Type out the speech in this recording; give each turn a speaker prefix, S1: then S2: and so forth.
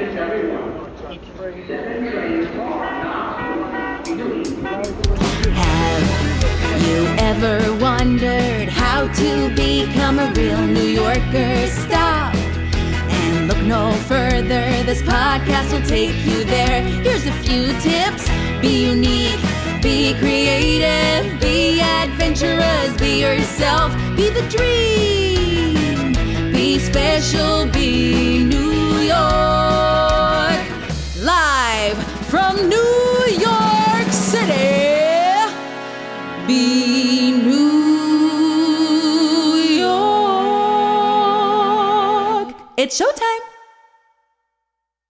S1: Have you ever wondered how to become a real New Yorker? Stop and look no further. This podcast will take you there. Here's a few tips be unique, be creative, be adventurous, be yourself, be the dream, be special, be from New York City. Be New York. It's showtime.